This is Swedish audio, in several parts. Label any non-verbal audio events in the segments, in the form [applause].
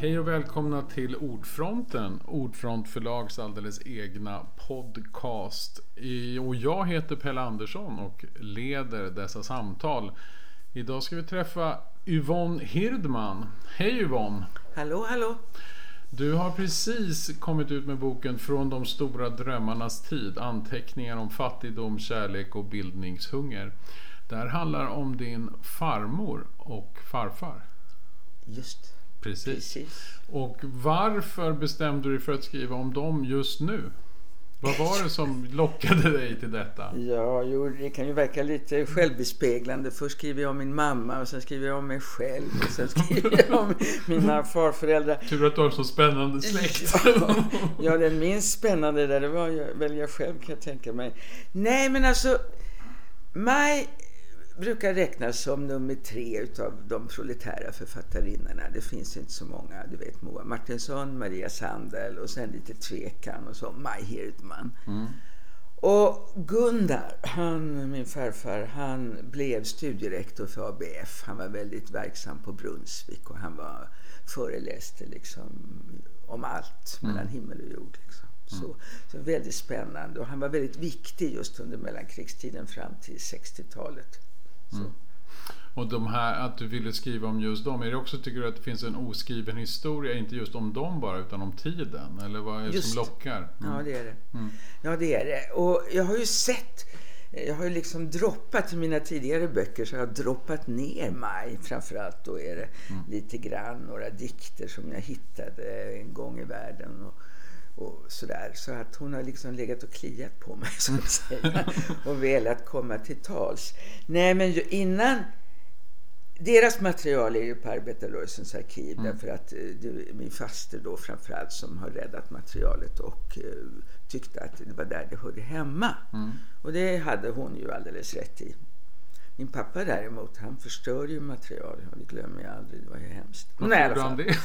Hej och välkomna till Ordfronten, Ordfront förlags alldeles egna podcast. Och jag heter Pelle Andersson och leder dessa samtal. Idag ska vi träffa Yvonne Hirdman. Hej Yvonne! Hallå, hallå! Du har precis kommit ut med boken Från de stora drömmarnas tid. Anteckningar om fattigdom, kärlek och bildningshunger. Det här handlar om din farmor och farfar. Just Precis. precis. Och varför bestämde du dig för att skriva om dem just nu? Vad var det som [laughs] lockade dig till detta? Ja, jo, det kan ju verka lite självbespeglande. Först skriver jag om min mamma och sen skriver jag om mig själv och sen skriver jag om mina [laughs] farföräldrar. Tur att du har så spännande släkt. Ja, ja, den minst spännande där, det var ju- väl jag själv kan jag tänka mig. Nej, men alltså, Maj brukar räknas som nummer tre utav de proletära författarinnorna. Det finns inte så många. Du vet Moa Martinsson, Maria Sandel och sen lite tvekan och så Maj Hirdman. Och Gunnar, han, min farfar, han blev studierektor för ABF. Han var väldigt verksam på Brunnsvik och han var föreläste liksom om allt mellan himmel och jord. Liksom. Så, så väldigt spännande och han var väldigt viktig just under mellankrigstiden fram till 60-talet. Så. Och de här, att du ville skriva om just dem, är det också, tycker du att det finns en oskriven historia, inte just om dem bara, utan om tiden? Eller vad är det Just. som lockar? Mm. Ja, det är det. Ja, det är det. Och jag har ju sett, jag har ju liksom droppat i mina tidigare böcker så har jag droppat ner Maj. Framförallt då är det lite grann några dikter som jag hittade en gång i världen. Och, och sådär. Så att hon har liksom legat och kliat på mig [laughs] att säga. Och velat komma till tals. Nej, men ju innan deras material är ju på Arbetarrörelsens arkiv därför att eh, det är min faster då framförallt som har räddat materialet och eh, tyckte att det var där det hörde hemma. Och det hade hon ju alldeles rätt i. Min pappa däremot, han förstörde ju material det glömmer jag aldrig. Det var ju hemskt. Varför Nej, gjorde han det?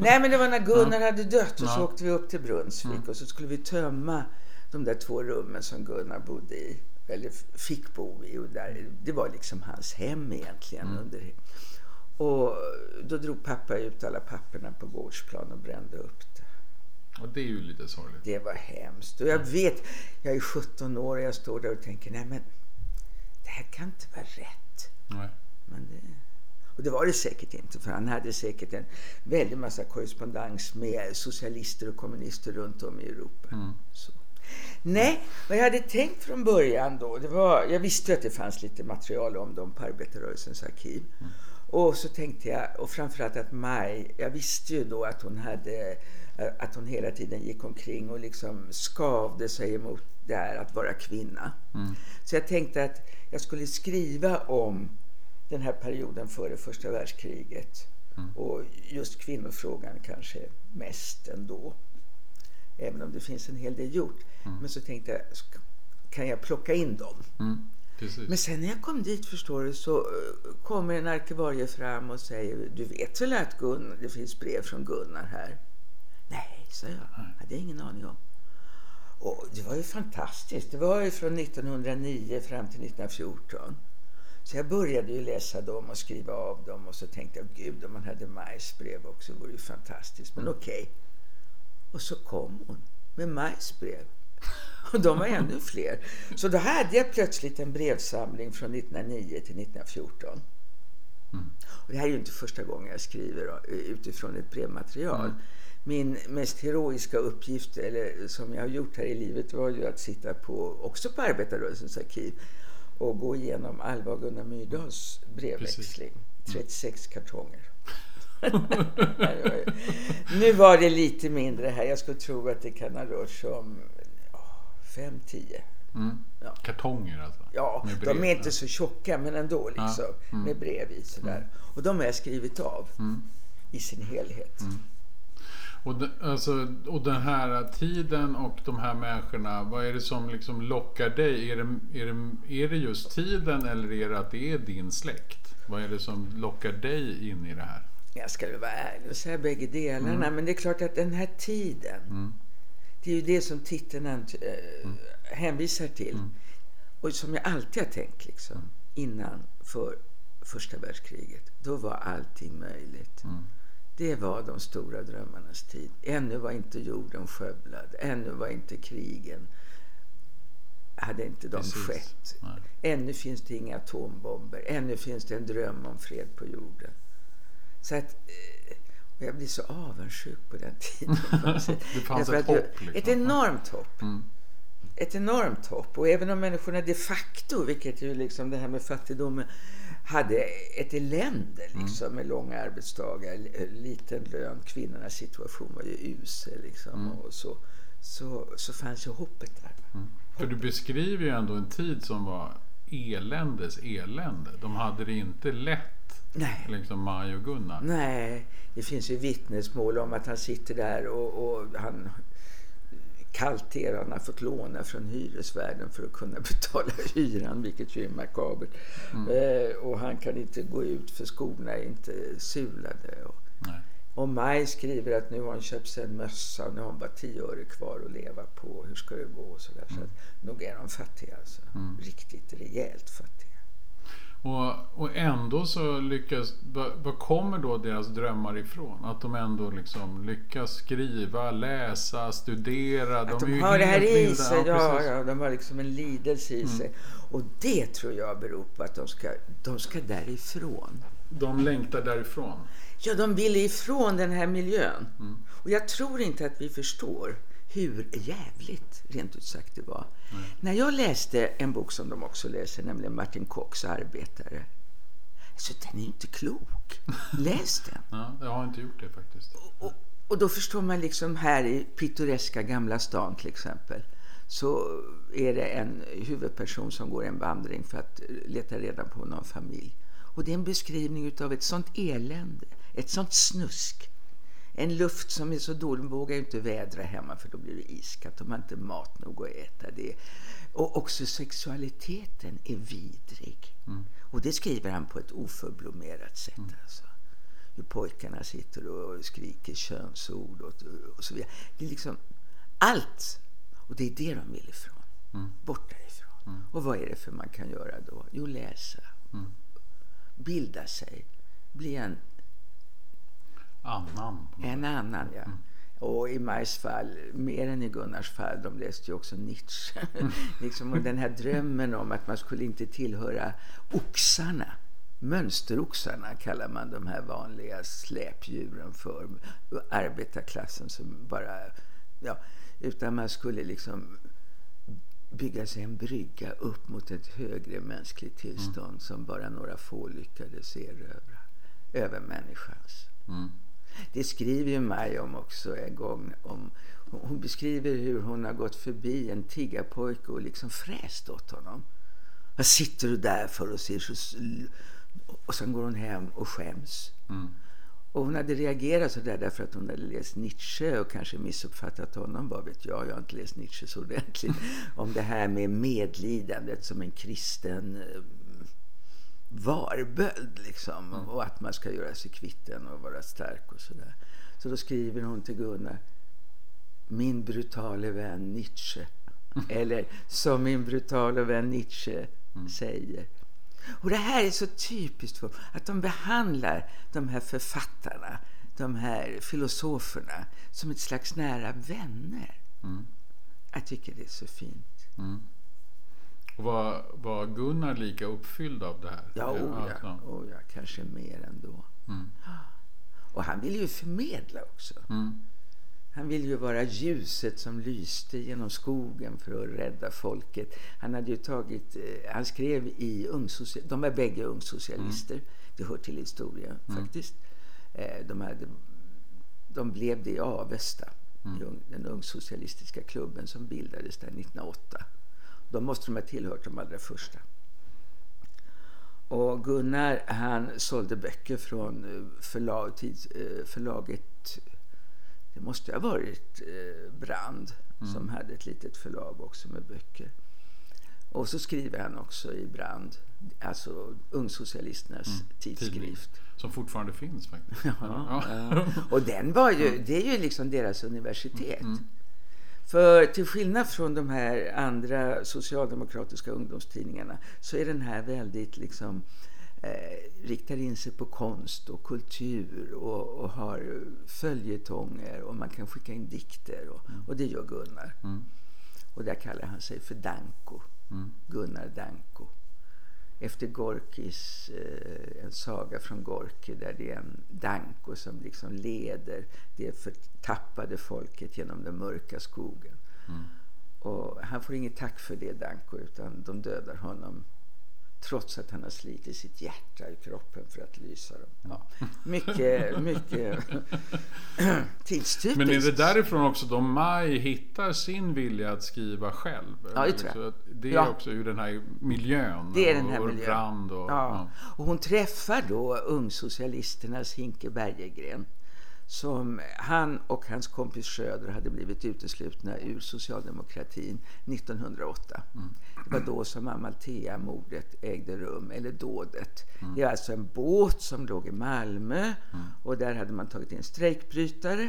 Nej, men det var när Gunnar hade dött och så Ja. åkte vi upp till Brunnsvik och så skulle vi tömma de där två rummen som Gunnar bodde i. Eller fick bo i. Och där, det var liksom hans hem egentligen. Under, och då drog pappa ut alla papperna på gårdsplan och brände upp det. Och det är ju lite sorgligt. Det var hemskt. Och jag vet, jag är 17 år och jag står där och tänker, nej men det här kan inte vara rätt. Nej. Men det, och det var det säkert inte, för han hade säkert en väldig massa korrespondens med socialister och kommunister runt om i Europa. Så. Nej, vad jag hade tänkt från början då, det var, jag visste att det fanns lite material om dem på Arbetarrörelsens arkiv. Och så tänkte jag, och framförallt att Maj, jag visste ju då att hon hade, att hon hela tiden gick omkring och liksom skavde sig emot det här att vara kvinna. Så jag tänkte att jag skulle skriva om den här perioden före första världskriget. Och just kvinnofrågan kanske mest ändå. Även om det finns en hel del gjort. Men så tänkte jag, kan jag plocka in dem? Mm. Men sen när jag kom dit förstår du så eh, kommer en arkivarie fram och säger Du vet väl att Gunnar, det finns brev från Gunnar här? Nej, sa jag. hade jag ingen aning om. Och det var ju fantastiskt. Det var ju från 1909 fram till 1914. Så jag började ju läsa dem och skriva av dem och så tänkte jag gud om man hade Majs brev också vore ju fantastiskt. Men okej. Och så kom hon med Majs brev. [laughs] Och de var ännu fler. Så då hade jag plötsligt en brevsamling från 1909 till 1914. Och det här är ju inte första gången jag skriver då, utifrån ett brevmaterial. Min mest heroiska uppgift, eller som jag har gjort här i livet, var ju att sitta på, också på Arbetarrörelsens arkiv och gå igenom Alva och Gunnar Myrdals brevväxling. 36 kartonger. [laughs] nu var det lite mindre här. Jag skulle tro att det kan ha rört sig om 5-10. Mm. Ja. Kartonger alltså? Ja, de är inte ja. så tjocka men ändå liksom. Med brev i sådär. Och de har jag skrivit av i sin helhet. Och, de, alltså, och den här tiden och de här människorna, vad är det som liksom lockar dig? Är det, är, det, är det just tiden eller är det att det är din släkt? Vad är det som lockar dig in i det här? Jag ska väl vara ärlig och säga bägge delarna. Men det är klart att den här tiden. Det är ju det som titeln äh, hänvisar till. Och som jag alltid har tänkt liksom. Innan för första världskriget. Då var allting möjligt. Det var de stora drömmarnas tid. Ännu var inte jorden skövlad. Ännu var inte krigen hade inte de Precis. skett. Nej. Ännu finns det inga atombomber. Ännu finns det en dröm om fred på jorden. Så att, eh, jag blir så avundsjuk på den tiden. [laughs] Det fanns ett jag- hopp, liksom. Ett enormt hopp. Mm. Ett enormt hopp. Och även om människorna de facto, vilket ju liksom det här med fattigdomen, hade ett elände Mm. liksom med långa arbetsdagar, li- liten lön, kvinnornas situation var ju usel liksom. Mm. Och så, så, så fanns ju hoppet där. För du beskriver ju ändå en tid som var eländes elände. De hade det inte lätt, Nej. liksom Maj och Gunnar. Nej, det finns ju vittnesmål om att han sitter där och, och han har fått låna från hyresvärden för att kunna [laughs] betala hyran, vilket ju är makabert. Eh, och han kan inte gå ut för skorna är inte sulade. Och, och Maj skriver att nu har hon köpt sig en mössa och nu har hon bara 10 öre kvar att leva på. Hur ska det gå? Och så där. Så att, nog är de fattiga alltså. Riktigt rejält fattiga. Och, och ändå så lyckas, vad, vad kommer då deras drömmar ifrån? Att de ändå liksom lyckas skriva, läsa, studera. Att de ju har det här i sig. Ja, ja, de har liksom en lidelse Mm. i sig. Och det tror jag beror på att de ska, de ska därifrån. De längtar därifrån. Ja, de vill ifrån den här miljön. Mm. Och jag tror inte att vi förstår hur jävligt, rent ut sagt, det var. När jag läste en bok som de också läser, nämligen Martin Kochs Arbetare. Så den är inte klok. Läs den. [laughs] Ja, jag har inte gjort det faktiskt. Och, och då förstår man liksom här i pittoreska Gamla stan till exempel så är det en huvudperson som går en vandring för att leta reda på någon familj. Och det är en beskrivning utav ett sånt elände, ett sånt snusk. En luft som är så dålig, de vågar inte vädra hemma för då blir det iskallt. De har inte mat nog att äta. Det. Och också sexualiteten är vidrig. Och det skriver han på ett oförblommerat sätt. Alltså hur pojkarna sitter och skriker könsord och, och så vidare. Det är liksom allt. Och det är det de vill ifrån. Bort därifrån. Och vad är det för man kan göra då? Jo, läsa. Bilda sig. Bli en, Annan. en annan, ja. Och i Majs fall, mer än i Gunnars fall, de läste ju också Nietzsche. [laughs] liksom, och den här drömmen om att man skulle inte tillhöra oxarna. Mönsteroxarna kallar man de här vanliga släpdjuren för. Arbetarklassen som bara... Ja, utan man skulle liksom bygga sig en brygga upp mot ett högre mänskligt tillstånd som bara några få lyckades erövra över människans. Mm. Det skriver ju Maj om också en gång. Om, hon beskriver hur hon har gått förbi en tiggarpojke och liksom fräst åt honom. Vad sitter du där för och ser så... Och sen går hon hem och skäms. Mm. Och hon hade reagerat så där därför att hon hade läst Nietzsche och kanske missuppfattat honom, vad vet jag, jag har inte läst Nietzsche så ordentligt, [laughs] om det här med medlidandet som en kristen eh, varböld liksom och att man ska göra sig kvitt den och vara stark och sådär. Så då skriver hon till Gunnar, min brutale vän Nietzsche. [laughs] Eller som min brutale vän Nietzsche säger. Och det här är så typiskt för att de behandlar de här författarna, de här filosoferna som ett slags nära vänner. Mm. Jag tycker det är så fint. Mm. Och var, var Gunnar lika uppfylld av det här? Ja, oh ja, oh ja kanske mer ändå. Mm. Och han vill ju förmedla också. Mm. Han ville ju vara ljuset som lyste genom skogen för att rädda folket. Han hade ju tagit, eh, han skrev i ungsocial, de var bägge ungsocialister. Det hör till historien faktiskt. Eh, De, hade, de blev det i Avesta, ung- den ungsocialistiska klubben som bildades där 1908. Då måste de ha tillhört de allra första. Och Gunnar han sålde böcker från eh, förlag, tids, eh, förlaget det måste ha varit eh, Brand som hade ett litet förlag också med böcker. Och så skriver han också i Brand, alltså Ungsocialisternas tidskrift. Som fortfarande finns faktiskt. [laughs] Ja, ja. Och den var ju, det är ju liksom deras universitet. Mm. För till skillnad från de här andra socialdemokratiska ungdomstidningarna så är den här väldigt liksom eh, riktar in sig på konst och kultur och, och har följetonger och man kan skicka in dikter och, Mm. och det gör Gunnar. Och där kallar han sig för Danko. Mm. Gunnar Danko. Efter Gorkis, eh, en saga från Gorki där det är en Danko som liksom leder det förtappade folket genom den mörka skogen. Mm. Och han får inget tack för det Danko utan de dödar honom trots att han har slitit sitt hjärta i kroppen för att lysa dem. Ja, mycket, mycket [laughs] tidstypiskt. Men är det därifrån också då Maj hittar sin vilja att skriva själv? Ja, det tror jag. Det är Ja. också ur den här miljön. Det är den här och miljön. Och, Ja. Och hon träffar då ungsocialisternas Hinke Bergegren. Som han och hans kompis Schröder hade blivit uteslutna ur socialdemokratin 1908. Det var då som Amalthea-mordet ägde rum, eller dådet. Det är alltså en båt som låg i Malmö och där hade man tagit in strejkbrytare.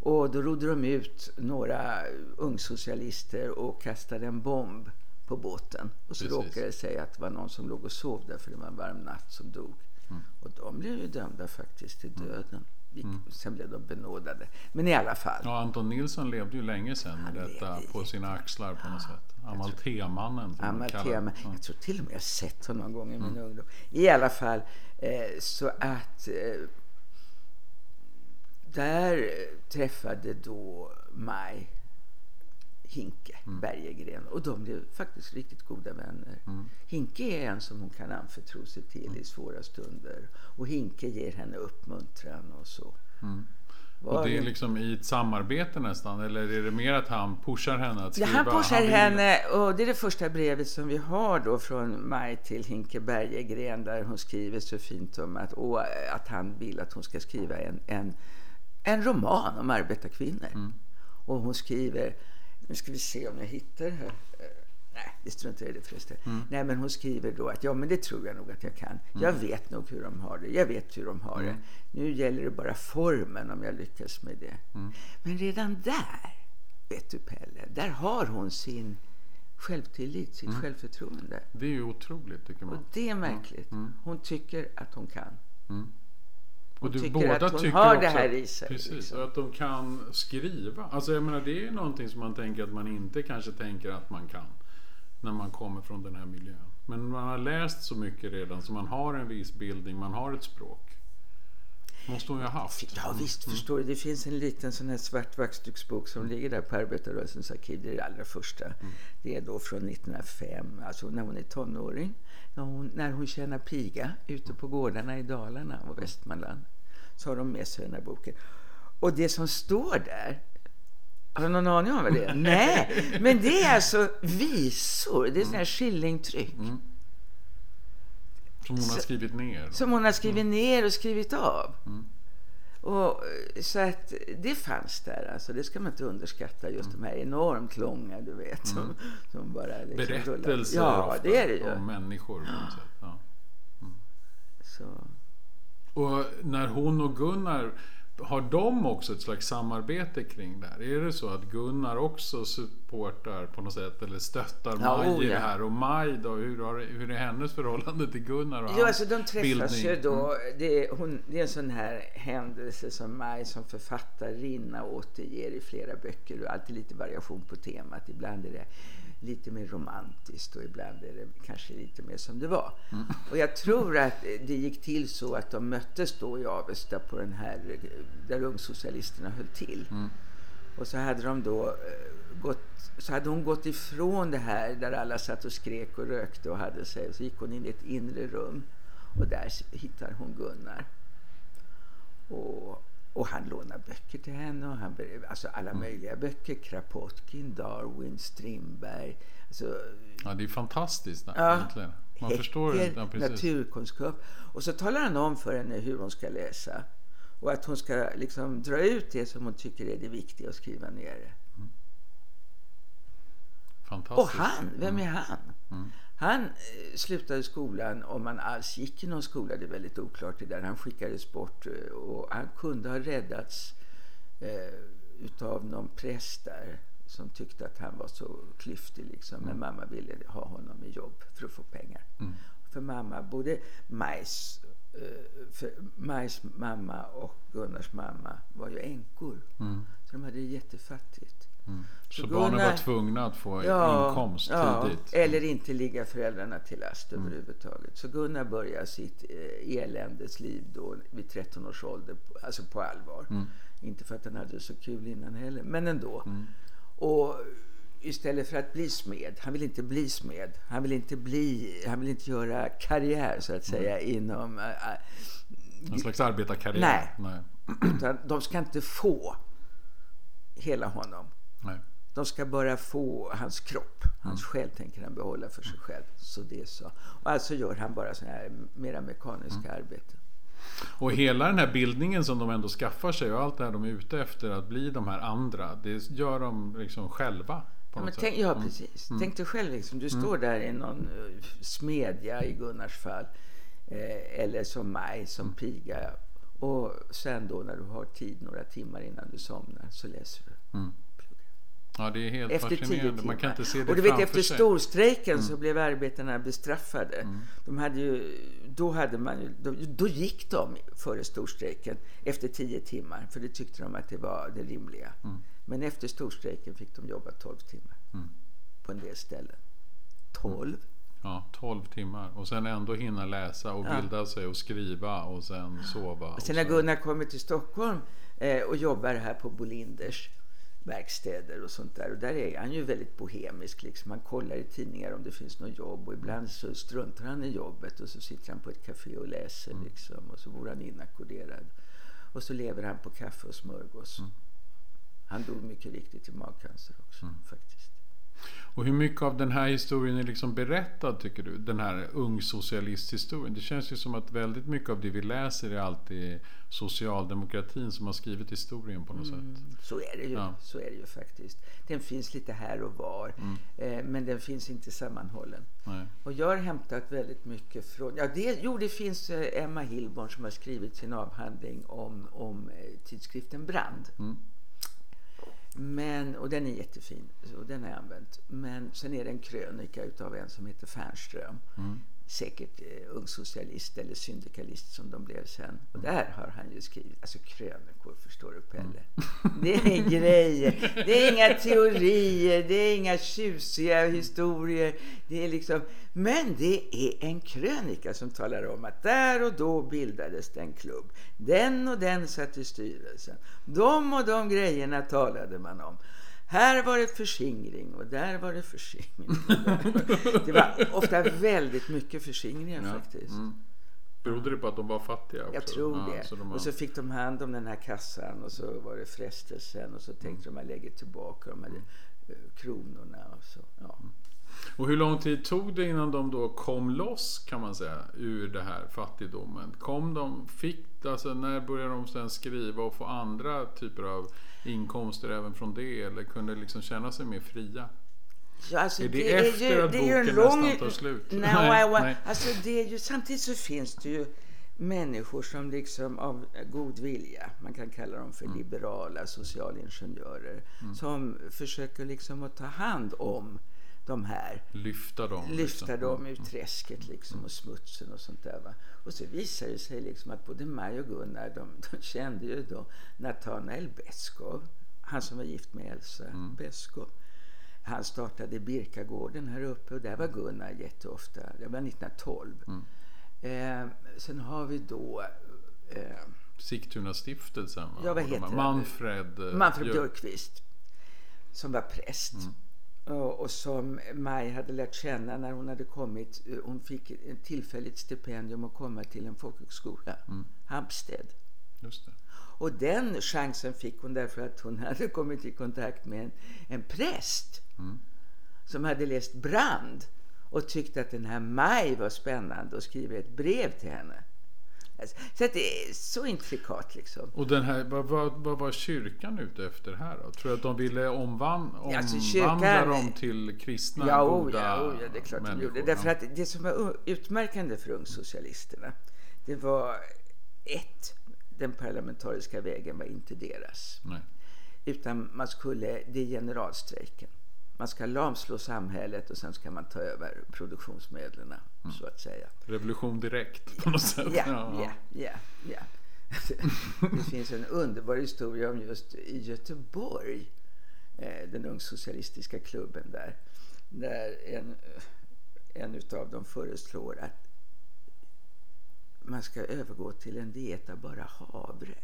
Och då rodde de ut några ungsocialister och kastade en bomb på båten. Och så Precis. råkade det sig att det var någon som låg och sov där för det var en varm natt som dog. Och de blev ju dömda faktiskt till döden. Vilk- Sen blev de benådade. Men i alla fall. Ja, Anton Nilsson levde ju länge sedan med detta levde på sina axlar på något sätt. Amalthea-mannen. som man kallar Amalthea, det. men Ja. jag tror till och med jag sett honom någon gång i min ungdom. I alla fall, eh, så att eh, där träffade då Maj Hinke Bergegren och de blev faktiskt riktigt goda vänner. Hinke är en som hon kan anförtro sig till i svåra stunder och Hinke ger henne uppmuntran och så. Var Och det är liksom i ett samarbete nästan? Eller är det mer att han pushar henne att Ja, skriva? han pushar vill- henne och det är det första brevet som vi har då från Maj till Hinke Bergegren där hon skriver så fint om att, och att han vill att hon ska skriva en, en, en roman om arbetarkvinnor. Och hon skriver, nu ska vi se om jag hittar det här. Eh, Nej, det struntar jag i det förresten. Nej, men hon skriver då att ja, men det tror jag nog att jag kan. Jag vet nog hur de har det. Jag vet hur de har det. Nu gäller det bara formen om jag lyckas med det. Men redan där, vet du Pelle, där har hon sin självtillit, sitt självförtroende. Det är ju otroligt tycker Och man. det är märkligt. Hon tycker att hon kan. Och du, tycker båda att hon tycker har det här att- i sig, Precis, liksom. och att de kan skriva. Alltså jag menar det är någonting som man tänker att man inte kanske tänker att man kan. När man kommer från den här miljön. Men man har läst så mycket redan så man har en viss bildning, man har ett språk. Måste hon ju ha haft. Ja visst, förstår du. Det finns en liten sån här svart vaxduksbok som ligger där på Arbetarrörelsens arkiv. Det är det allra första. Det är då från 1905, alltså när hon är tonåring. När hon, när hon tjänar piga ute på gårdarna i Dalarna och Västmanland. Så har de med sig den här boken. Och det som står där, har du någon aning om vad det är? [laughs] Nej, men det är alltså visor. Det är sån här skillingtryck. Som hon har skrivit ner. Som hon har skrivit ner och skrivit av. Och, eh, så att det fanns där. Alltså, det ska man inte underskatta. Just de här enormt långa, du vet. Som, som bara liksom. Berättelser Ja, ofta det är det ju. om människor sätt. Ja. Så. Och när hon och Gunnar, har de också ett slags samarbete kring det här? Är det så att Gunnar också supportar på något sätt eller stöttar Ja, Maj oh ja. här? Och Maj då, hur, har, hur är hennes förhållande till Gunnar och hans alltså de träffas bildning? Mm. ju då. Det är, hon, det är en sån här händelse som Maj som författarinna återger i flera böcker. Och alltid lite variation på temat. Ibland är det lite mer romantiskt och ibland är det kanske lite mer som det var. Mm. Och jag tror att det gick till så att de möttes då i Avesta på den här där ungsocialisterna höll till. Mm. Och så hade de då eh, gått, så hade hon gått ifrån det här där alla satt och skrek och rökte och hade sig. Så gick hon in i ett inre rum och där hittar hon Gunnar. Och, och han lånar böcker till henne. Och han, alltså alla möjliga böcker. Kropotkin, Darwin, Strindberg. Alltså, Ja, det är fantastiskt Ja. egentligen. Man Häcker, förstår det. Ja, precis. naturkunskap. Och så talar han om för henne hur hon ska läsa. Och att hon ska liksom dra ut det som hon tycker är det viktiga och skriva ner det. Och han, vem är han? Han eh, slutade skolan, om han alls gick i någon skola, det är väldigt oklart det där. Han skickades bort eh, och han kunde ha räddats eh, utav någon präst där som tyckte att han var så klyftig liksom. Men mamma ville ha honom i jobb för att få pengar. För mamma, både Majs, eh, Majs mamma och Gunnars mamma var ju änkor. Så de hade det jättefattigt. Så, Så barnen Gunnar- var tvungna att få Ja, inkomst ja, tidigt. eller inte ligga föräldrarna till last överhuvudtaget. Så Gunnar börjar sitt eh, eländes liv då vid 13 års ålder, alltså på allvar. Inte för att han hade så kul innan heller, men ändå. Och istället för att bli smed, han vill inte bli smed. Han vill inte, bli, han vill inte göra karriär så att säga inom... eh, eh, En slags arbetarkarriär. Nej. Nej. utan de ska inte få hela honom. Nej. De ska bara få hans kropp. Hans själ tänker han behålla för sig själv. Så det så. Och alltså gör han bara sådana här mera mekaniska arbeten. Och hela den här bildningen som de ändå skaffar sig och allt det här de är ute efter att bli de här andra. Det gör de liksom själva. Ja, men tänk, ja precis. Tänk dig själv liksom. Du står där i någon eh, smedja i Gunnars fall. Eh, eller som Maj, som piga. Och sen då när du har tid, några timmar innan du somnar, så läser du. Ja, det är helt Efter fascinerande. Man kan inte se det och du vet efter sig. storstrejken Mm. så blev arbetarna bestraffade. De hade ju, då, hade man ju, då, då gick de före storstrejken efter tio timmar. För det tyckte de att det var det rimliga. Mm. Men efter storstrejken fick de jobba 12 timmar. På en del ställen. 12? Ja, 12 timmar. Och sen ändå hinna läsa och Ja. bilda sig och skriva och sen sova. Och Sen när Gunnar kommer till Stockholm eh, och jobbar här på Bolinders verkstäder och sånt där. Och där är han ju väldigt bohemisk. Liksom. Han kollar i tidningar om det finns något jobb och ibland så struntar han i jobbet och så sitter han på ett café och läser. Liksom. Och så bor han inackorderad. Och så lever han på kaffe och smörgås. Han dog mycket riktigt i magcancer också faktiskt. Och hur mycket av den här historien är liksom berättad tycker du? Den här ungsocialisthistorien. Det känns ju som att väldigt mycket av det vi läser är alltid socialdemokratin som har skrivit historien på något sätt. Så är det ju. Ja. Så är det ju faktiskt. Den finns lite här och var. Eh, men den finns inte sammanhållen. Nej. Och jag har hämtat väldigt mycket från... Ja, det, jo, det finns eh, Emma Hillborn som har skrivit sin avhandling om, om eh, tidskriften Brand. Mm. Men, och den är jättefin, och den har jag använt. Men sen är det en krönika utav en som heter Fernström. Mm. Säkert eh, ungsocialist eller syndikalist som de blev sen. Och där har han ju skrivit, alltså krönikor förstår du Pelle. [laughs] Det är grejer, det är inga teorier, det är inga tjusiga historier. Det är liksom, men det är en krönika som talar om att där och då bildades det en klubb. Den och den satt i styrelsen. De och de grejerna talade man om. Här var det förskingring och där var det förskingring. Det var ofta väldigt mycket förskingringar Ja. faktiskt. Mm. Berodde det på att de var fattiga också? Jag tror Ja, det. så de har- Och så fick de hand om den här kassan och så var det frestelsen och så tänkte de att lägga tillbaka de här eh, kronorna och så. Ja. Och hur lång tid tog det innan de då kom loss kan man säga ur det här fattigdomen? Kom de, fick, alltså när började de sen skriva och få andra typer av inkomster även från det? Eller kunde liksom känna sig mer fria? Ja, alltså, Är det efter att det är ju en boken lång... nästan tar slut? Nej, Nej, nej. Alltså, det är ju, samtidigt så finns det ju människor som liksom av god vilja, man kan kalla dem för liberala socialingenjörer, som försöker liksom att ta hand om de här Lyfta dem? lyfta liksom. dem ur träsket liksom och smutsen och sånt där. Va? Och så visar det sig liksom att både Maj och Gunnar de, de kände ju då Nathanael Beskow, han som var gift med Elsa Beskow. Han startade Birkagården här uppe och där var Gunnar jätteofta. Det var 1912. Eh, sen har vi då eh, Sigtuna-stiftelsen? Ja, vad heter? Manfred, eh, Manfred Björk- Björkqvist som var präst. Och, och som Maj hade lärt känna när hon hade kommit. eh, Hon fick ett tillfälligt stipendium att komma till en folkhögskola, Hampstead. Just det. Och den chansen fick hon därför att hon hade kommit i kontakt med en, en präst som hade läst Brand och tyckte att den här Maj var spännande och skriver ett brev till henne. Alltså, så att det är så intrikat liksom. Och den här, vad, vad, vad var kyrkan ute efter här då? Tror du att de ville omvan, omvandla Alltså, kyrkan- dem till kristna, Ja, oh, goda ja, oh, ja, det är klart de människor? gjorde. Därför att det som var utmärkande för ungsocialisterna, det var ett, den parlamentariska vägen var inte deras. Nej. Utan man skulle, det är generalstrejken. Man ska lamslå samhället och sen ska man ta över produktionsmedlen mm. så att säga. Revolution direkt på något sätt. Ja, ja, ja. ja. Det finns en underbar historia om just i Göteborg, eh, den ungsocialistiska klubben där, där en, en utav dem föreslår att man ska övergå till en diet av bara havre.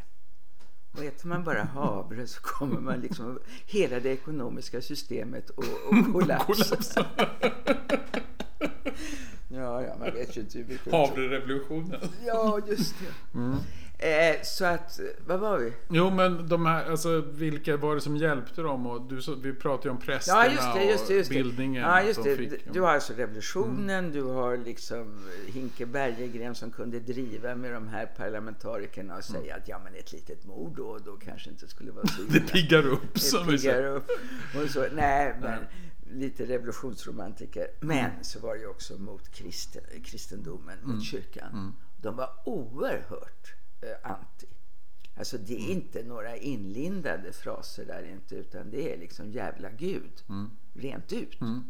Och äter man bara havre så kommer man liksom [laughs] hela det ekonomiska systemet att [laughs] kollapsa. [laughs] ja, ja, man vet ju inte hur mycket... Havrerevolutionen. Ja, just det. Mm. Eh, så att, vad var vi? Jo men de här, alltså vilka var det som hjälpte dem? Och du, så, vi pratade ju om prästerna ja, just det, just det, just och bildningen. Ja, just det. Fick, du har alltså revolutionen, mm. du har liksom Hinke Bergegren som kunde driva med de här parlamentarikerna och säga mm. att ja men ett litet mord då, då kanske inte skulle vara [laughs] så illa. det piggar upp som vi säger. Upp. Och så, nej, [laughs] men lite revolutionsromantiker. Men mm. så var det ju också mot kristen, kristendomen, mot mm. kyrkan. Mm. De var oerhört anti. Alltså det är mm. inte några inlindade fraser där inte utan det är liksom jävla gud. Mm. Rent ut. Mm.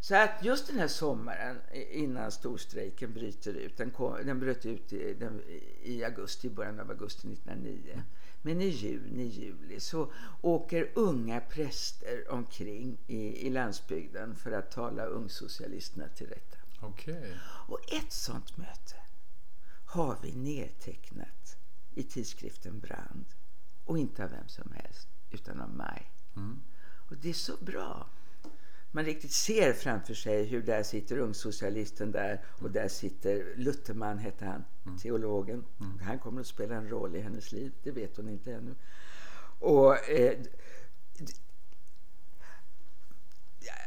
Så att just den här sommaren innan storstrejken bryter ut, den, kom, den bröt ut i, den, i augusti, början av augusti 1909. Men i juni, juli så åker unga präster omkring i, i landsbygden för att tala ungsocialisterna till rätta. Okay. Och ett sånt möte har vi nedtecknat i tidskriften Brand. Och inte av vem som helst, utan av mig. Mm. Och det är så bra. Man riktigt ser framför sig hur där sitter ungsocialisten där och där sitter Lutherman, hette han, mm. teologen. Mm. Han kommer att spela en roll i hennes liv, det vet hon inte ännu. Och eh,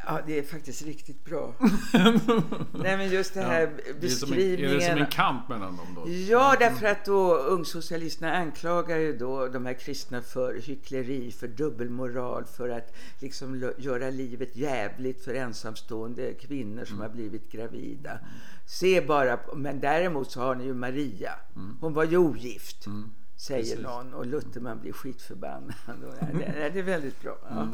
Ja, det är faktiskt riktigt bra. [laughs] Nej, men just det här ja, beskrivningen. är, det som en kamp mellan dem då? Ja, därför att då ungsocialisterna anklagar ju då de här kristna för hyckleri, för dubbelmoral, för att liksom göra livet jävligt för ensamstående kvinnor som mm. har blivit gravida. Mm. Se bara, men däremot så har ni ju Maria. Mm. Hon var ju ogift. Mm. Säger Precis. någon och Lutherman blir skitförbannad. [laughs] det är väldigt bra. Ja.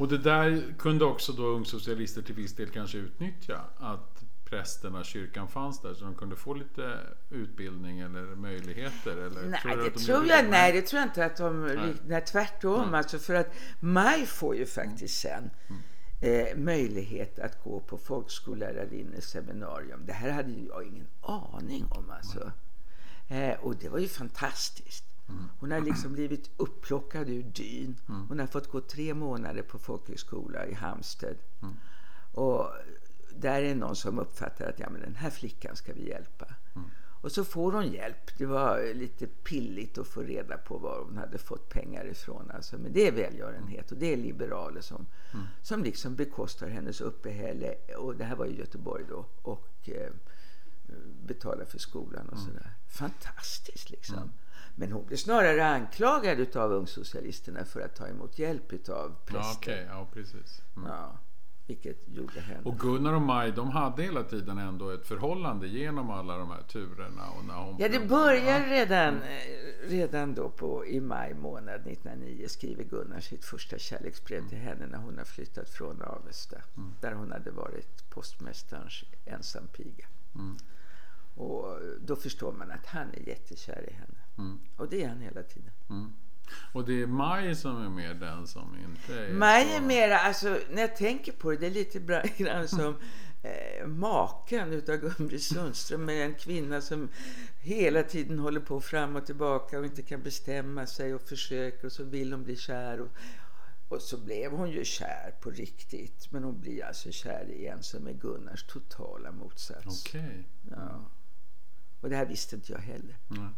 Mm. Och det där kunde också då ungsocialister till viss del kanske utnyttja. Att prästerna, kyrkan fanns där så de kunde få lite utbildning eller möjligheter? Eller, nej, tror det, de tror jag, nej, det tror jag inte att de... Nej. Nej, tvärtom. Mm. Alltså för att Maj får ju faktiskt sen mm. eh, möjlighet att gå på folkskollärarinnens seminarium. Det här hade jag ingen aning om alltså. Eh, och det var ju fantastiskt. Hon har liksom blivit upplockad ur dyn. Hon har fått gå tre månader på folkhögskola i Halmstad. Och där är någon som uppfattar att ja, men den här flickan ska vi hjälpa. Och så får hon hjälp. Det var lite pilligt att få reda på var hon hade fått pengar ifrån. Alltså, men det är välgörenhet och det är liberaler som, mm. som liksom bekostar hennes uppehälle. Och det här var i Göteborg då. Och eh, betalar för skolan och mm. sådär. Fantastiskt liksom. Mm. Men hon blev snarare anklagad av ungsocialisterna för att ta emot hjälp av präster. Ja, okay. ja precis. Mm. Ja, vilket gjorde henne. Och Gunnar och Maj, de hade hela tiden ändå ett förhållande genom alla de här turerna. Och när hon ja, det börjar redan, mm. redan då på, i maj månad 1909 skriver Gunnar sitt första kärleksbrev mm. till henne när hon har flyttat från Avesta. Mm. Där hon hade varit postmästarens ensampiga. Mm. Och då förstår man att han är jättekär i henne. Mm. Och det är han hela tiden. Mm. Och det är Maj som är mer den som inte är Maj så... är mera, alltså när jag tänker på det, det är lite [laughs] grann som eh, maken utav Gun-Britt Sundström med en kvinna som hela tiden håller på fram och tillbaka och inte kan bestämma sig och försöker och så vill hon bli kär. Och, och så blev hon ju kär på riktigt. Men hon blir alltså kär i en som är Gunnars totala motsats. Okej. Okay. Ja. Och det här visste inte jag heller. Mm.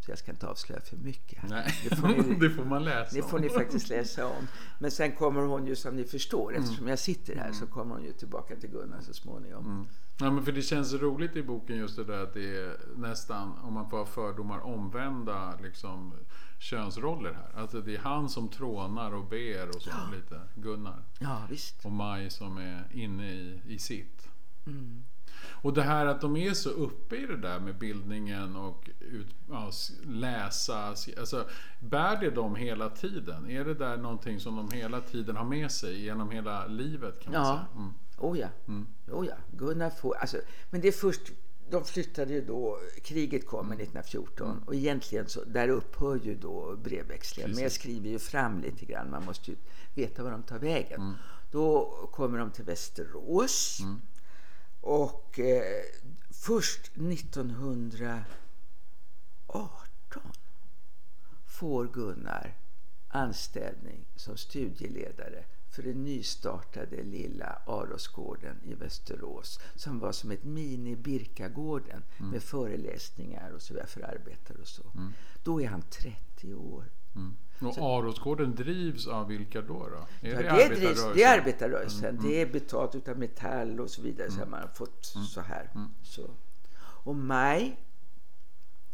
Så jag ska inte avslöja för mycket. Nej, det får, ni, [laughs] det får man läsa Det får ni faktiskt läsa om. Men sen kommer hon ju som ni förstår, mm. eftersom jag sitter här, så kommer hon ju tillbaka till Gunnar så småningom. Mm. Ja, men för det känns roligt i boken just det där att det är nästan, om man får ha fördomar, omvända liksom, könsroller här. Alltså det är han som trånar och ber och så ja. lite, Gunnar. Ja, visst. Och Maj som är inne i, i sitt. Mm. Och det här att de är så uppe i det där med bildningen och ut, ja, läsa. Alltså, bär det dem hela tiden? Är det där någonting som de hela tiden har med sig genom hela livet? Kan man ja. säga? Mm. Oh ja. Mm. Oh ja. Gunnar får, alltså, men det är först de flyttade ju då, kriget kommer 1914 mm. och egentligen så där upphör ju då brevväxlingen. Men jag skriver ju fram lite grann, man måste ju veta var de tar vägen. Mm. Då kommer de till Västerås mm. Och eh, först 1918 får Gunnar anställning som studieledare för den nystartade lilla Arosgården i Västerås som var som ett mini Birkagården mm. med föreläsningar och så vidare för arbetare och så. Mm. Då är han 30 år. Mm. Och Arosgården drivs av vilka då? då? Är ja, det, det, drivs, det är arbetarrörelsen. Mm, det är mm. betalt utav Metall och så vidare. Så mm. man har fått så här. Så. Och Maj,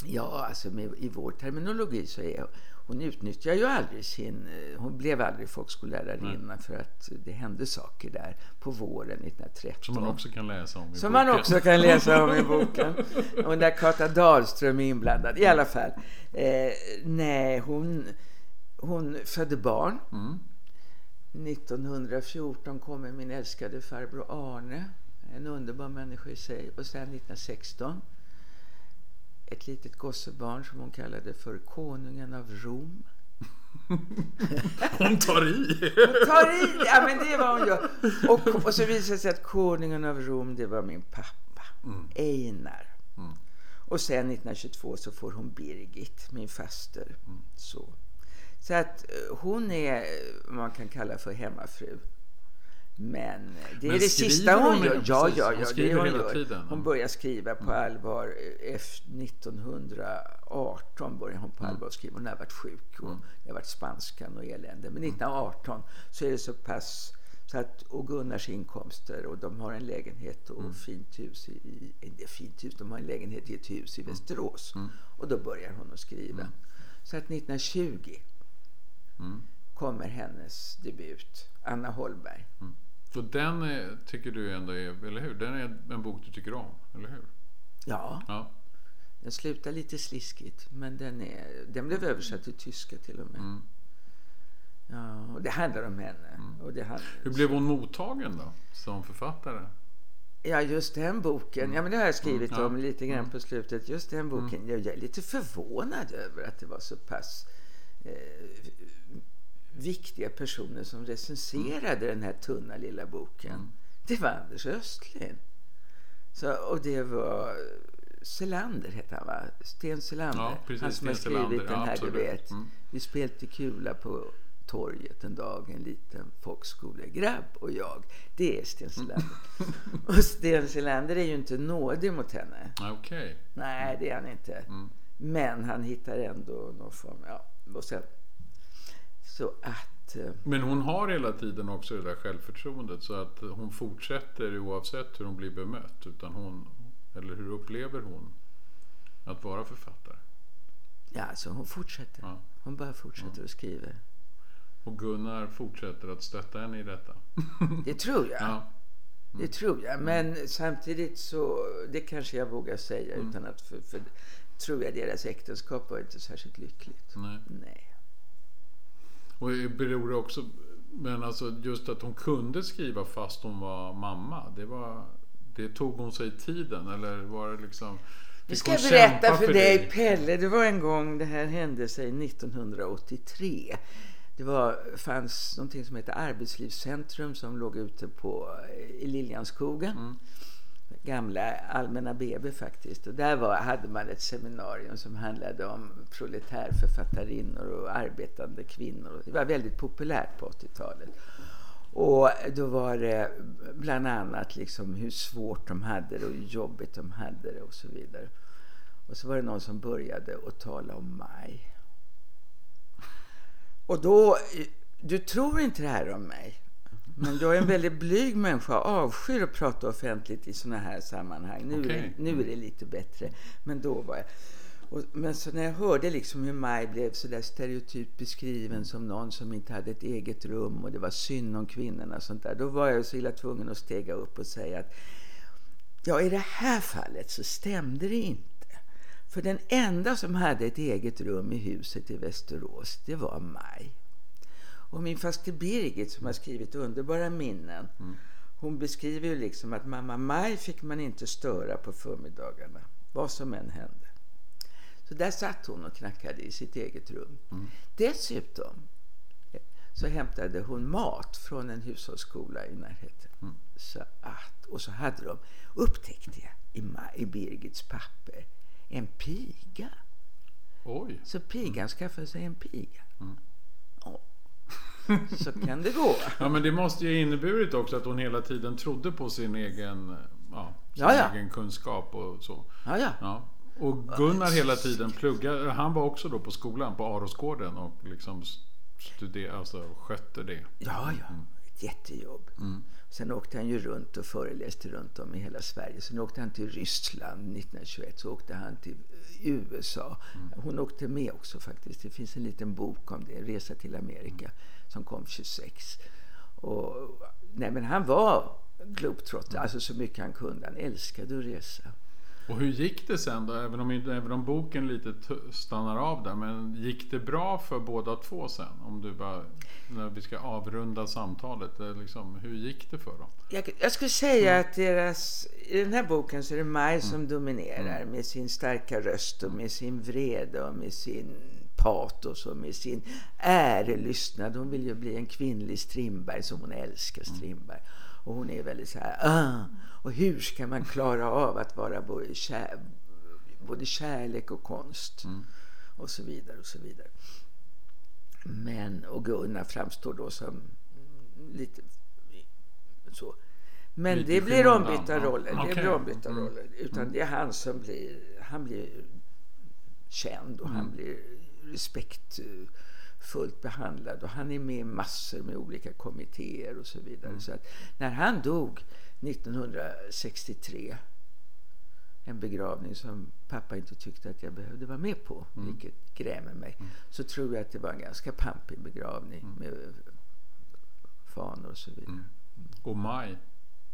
ja alltså med, i vår terminologi så är hon utnyttjar ju aldrig sin... Eh, hon blev aldrig folkskollärarinnna för att det hände saker där på våren 1913. Som man också kan läsa om i Som boken. man också kan läsa om i [laughs] boken. Och där Kata Dahlström är inblandad. I alla fall. Eh, nej, hon, hon födde barn. Mm. 1914 kommer min älskade farbror Arne. En underbar människa i sig. Och sen 1916 ett litet gossebarn som hon kallade för konungen av Rom. [laughs] hon tar i! hon tar i! Ja, men det var hon gör. Och, och så visade det sig att konungen av Rom, det var min pappa, mm. Einar. Mm. Och sen 1922 så får hon Birgit, min faster. Mm. Så. så att eh, hon är vad man kan kalla för hemmafru. Men det är Men det sista hon, gör. Ja, ja, ja, hon det hon gör. Tiden. Hon börjar skriva på mm. allvar. Efter 1918 börjar hon på mm. allvar skriva. Hon har varit sjuk och mm. det har varit spanskan och elände. Men 1918 så är det så pass så att, och Gunnars inkomster och de har en lägenhet och mm. fint hus i, i, fint hus, de har en lägenhet i ett hus i mm. Västerås. Mm. Och då börjar hon att skriva. Mm. Så att 1920 mm. kommer hennes debut, Anna Holberg. Mm. Så den är, tycker du ändå är, eller hur? Den är en bok du tycker om, eller hur? Ja. ja. Den slutar lite sliskigt, men den, är, den blev översatt till tyska till och med. Mm. Ja, och det handlar om henne. Mm. Och det handlar, hur blev hon mottagen då, som författare? Ja, just den boken. Mm. Ja, men det har jag skrivit mm. om lite grann mm. på slutet. Just den boken. Mm. Jag är lite förvånad över att det var så pass eh, viktiga personer som recenserade den här tunna lilla boken. Mm. Det var Anders Östlin. Så, och det var Selander hette han va? Sten Selander. Ja, precis, han som har skrivit den här ja, du vet. Mm. Vi spelade kula på torget en dag, en liten folkskolegrabb och jag. Det är Sten Selander. Mm. och Sten Selander är ju inte nådig mot henne. Okay. Nej, det är han inte. Mm. Men han hittar ändå någon form, ja. Och sen så att... Eh, Men hon har hela tiden också det där självförtroendet så att hon fortsätter oavsett hur hon blir bemött. Utan hon, eller hur upplever hon att vara författare? Ja, alltså hon fortsätter. Ja. Hon bara fortsätter ja. att skriva. Och Gunnar fortsätter att stötta henne i detta? [laughs] Det tror jag. Ja. Mm. Det tror jag. Men mm. samtidigt så, det kanske jag vågar säga mm. utan att, för, för, tror jag deras äktenskap var inte särskilt lyckligt. Nej. Nej. Och beror det också, men alltså just att hon kunde skriva fast hon var mamma, det var, det tog hon sig tiden eller var det liksom nu ska jag berätta för, för dig, dig Pelle. Det var en gång, det här hände sig 1983. Det var, fanns någonting som hette Arbetslivscentrum som låg ute på, i Liljanskogen. Mm gamla Allmänna BB faktiskt. Och där var, hade man ett seminarium som handlade om proletärförfattarinnor och arbetande kvinnor. Det var väldigt populärt på 80-talet. Och då var det bland annat liksom hur svårt de hade det och hur jobbigt de hade det och så vidare. Och så var det någon som började att tala om mig. Och då, du tror inte det här om mig. Men jag är en väldigt blyg människa avskyr att prata offentligt i såna här sammanhang. Nu, okay. är, det, nu är det lite bättre. Men då var jag... Och, men så när jag hörde liksom hur Maj blev så där stereotypt beskriven som någon som inte hade ett eget rum och det var synd om kvinnorna och sånt där. Då var jag så illa tvungen att stega upp och säga att Ja, i det här fallet så stämde det inte. För den enda som hade ett eget rum i huset i Västerås, det var Maj. Och min faster Birgit som har skrivit underbara minnen, mm. hon beskriver ju liksom att mamma Maj fick man inte störa på förmiddagarna, vad som än hände. Så där satt hon och knackade i sitt eget rum. Mm. Dessutom så hämtade hon mat från en hushållsskola i närheten. Mm. Så att, och så hade de, upptäckte jag i, i Birgits papper, en piga. Oj. Så pigan mm. skaffade sig en piga. Mm. [laughs] Så kan det gå. Ja, men det måste ju inneburit också att hon hela tiden trodde på sin egen, ja, sin ja, ja. egen kunskap och så. Ja, ja. ja. Och Gunnar hela tiden pluggade. Han var också då på skolan på Arosgården och liksom studerade, alltså skötte det. Ja, ja. Mm. Ett jättejobb. Mm. Sen åkte han ju runt och föreläste runt om i hela Sverige. Sen åkte han till Ryssland 1921. Så åkte han till USA. Mm. Hon åkte med också faktiskt. Det finns en liten bok om det. Resa till Amerika. Mm. Som kom 26. Och, nej men han var globetrotter. Mm. Alltså så mycket han kunde. Han älskade att resa. Och hur gick det sen då? Även om, även om boken lite stannar av där. Men gick det bra för båda två sen? Om du bara, när vi ska avrunda samtalet. Liksom, hur gick det för dem? Jag, jag skulle säga mm. att deras, i den här boken så är det Maj som mm. dominerar mm. med sin starka röst och med sin vrede och med sin patos och med sin ärelystnad. Hon vill ju bli en kvinnlig Strindberg som hon älskar mm. Strindberg. Och hon är väldigt så här, ah, och hur ska man klara av att vara både, kär, både kärlek och konst? Mm. Och så vidare och så vidare. Men, och Gunnar framstår då som lite så. Men lite det blir ombytta roller. Okay. Det blir ombytta mm. roller. Utan mm. det är han som blir, han blir känd och han mm. blir respektfullt behandlad. Och han är med i massor med olika kommittéer och så vidare. Mm. Så att när han dog 1963 en begravning som pappa inte tyckte att jag behövde vara med på, mm. vilket grämer mig. Mm. Så tror jag att det var en ganska pampig begravning mm. med fanor och så vidare. Mm. Och Maj?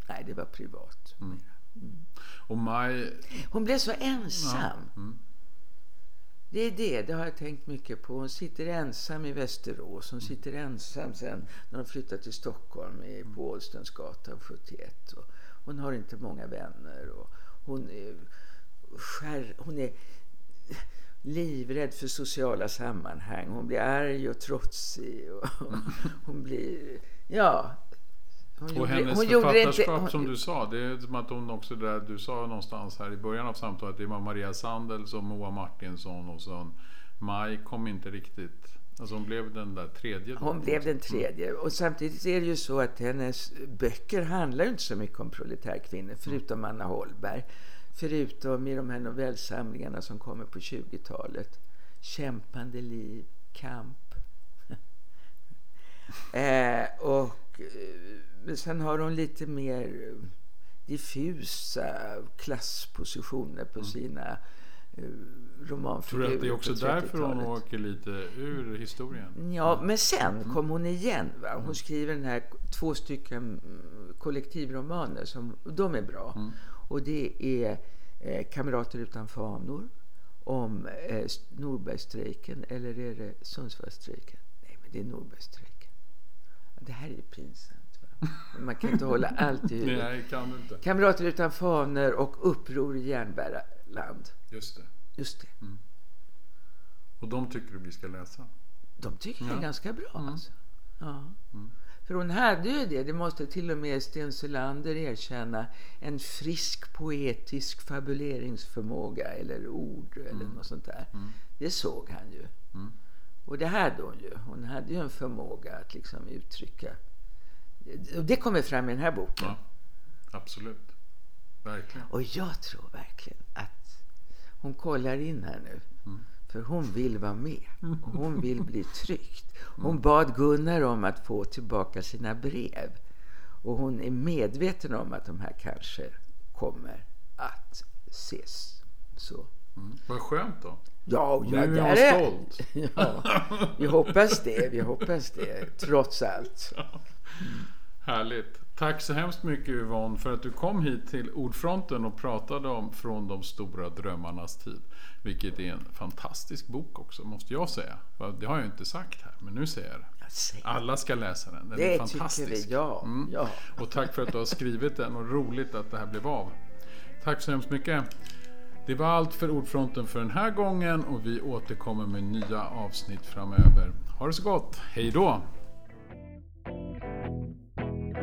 Nej, det var privat. Mm. Mm. Och Maj... Hon blev så ensam. Ja. Det är det, det har jag tänkt mycket på. Hon sitter ensam i Västerås. Hon sitter ensam sen när hon flyttar till Stockholm i, på Ålstensgatan 71. Och hon har inte många vänner. Och hon, är, skär, hon är livrädd för sociala sammanhang. Hon blir arg och trotsig. Och [laughs] hon blir... Ja, hon och hennes hon författarskap inte, som du sa, det är som att hon också där, du sa någonstans här i början av samtalet, det var Maria Sandels och Moa Martinsson och så Maj kom inte riktigt, alltså hon blev den där tredje. Då. Hon blev den tredje och samtidigt är det ju så att hennes böcker handlar inte så mycket om proletärkvinnor förutom mm. Anna Holberg. Förutom i de här novellsamlingarna som kommer på 20-talet. Kämpande liv, kamp. [laughs] eh, sen har hon lite mer diffusa klasspositioner på mm. sina uh, romanfigurer. Tror du att det är också därför hon åker lite ur historien? Ja, men sen mm. kom hon igen. Va? Hon mm. skriver den här två stycken kollektivromaner. Som, de är bra. Mm. Och det är eh, Kamrater utan fanor om eh, Norbergstrejken eller är det Sundsvallsstrejken? Nej, men det är Norbergstrejken. Det här är ju pinsamt. Man kan inte hålla allt i huvudet. Nej, kan inte. Kamrater utan faner och Uppror i järnbärarland. Just det. Just det. Mm. Och de tycker du vi ska läsa? De tycker ja. det är ganska bra. Mm. Alltså. Ja. Mm. För hon hade ju det, det måste till och med Sten Selander erkänna, en frisk poetisk fabuleringsförmåga eller ord eller mm. något sånt där. Mm. Det såg han ju. Mm. Och det hade hon ju. Hon hade ju en förmåga att liksom uttrycka det kommer fram i den här boken. Ja, absolut. Verkligen. Och jag tror verkligen att hon kollar in här nu. Mm. För hon vill vara med. Och hon vill bli [laughs] tryckt. Hon mm. bad Gunnar om att få tillbaka sina brev. Och hon är medveten om att de här kanske kommer att ses. Så. Mm. Vad skönt då. Ja, ja nu är hon stolt. [laughs] ja, vi hoppas det. Vi hoppas det, trots allt. [laughs] Härligt. Tack så hemskt mycket Yvonne för att du kom hit till Ordfronten och pratade om Från de stora drömmarnas tid. Vilket är en fantastisk bok också, måste jag säga. Det har jag inte sagt här, men nu säger jag det. Alla ska läsa den. Den det är fantastisk. tycker vi, ja. Mm. ja. Och tack för att du har skrivit den och roligt att det här blev av. Tack så hemskt mycket. Det var allt för Ordfronten för den här gången och vi återkommer med nya avsnitt framöver. Ha det så gott. Hej då! Thank you.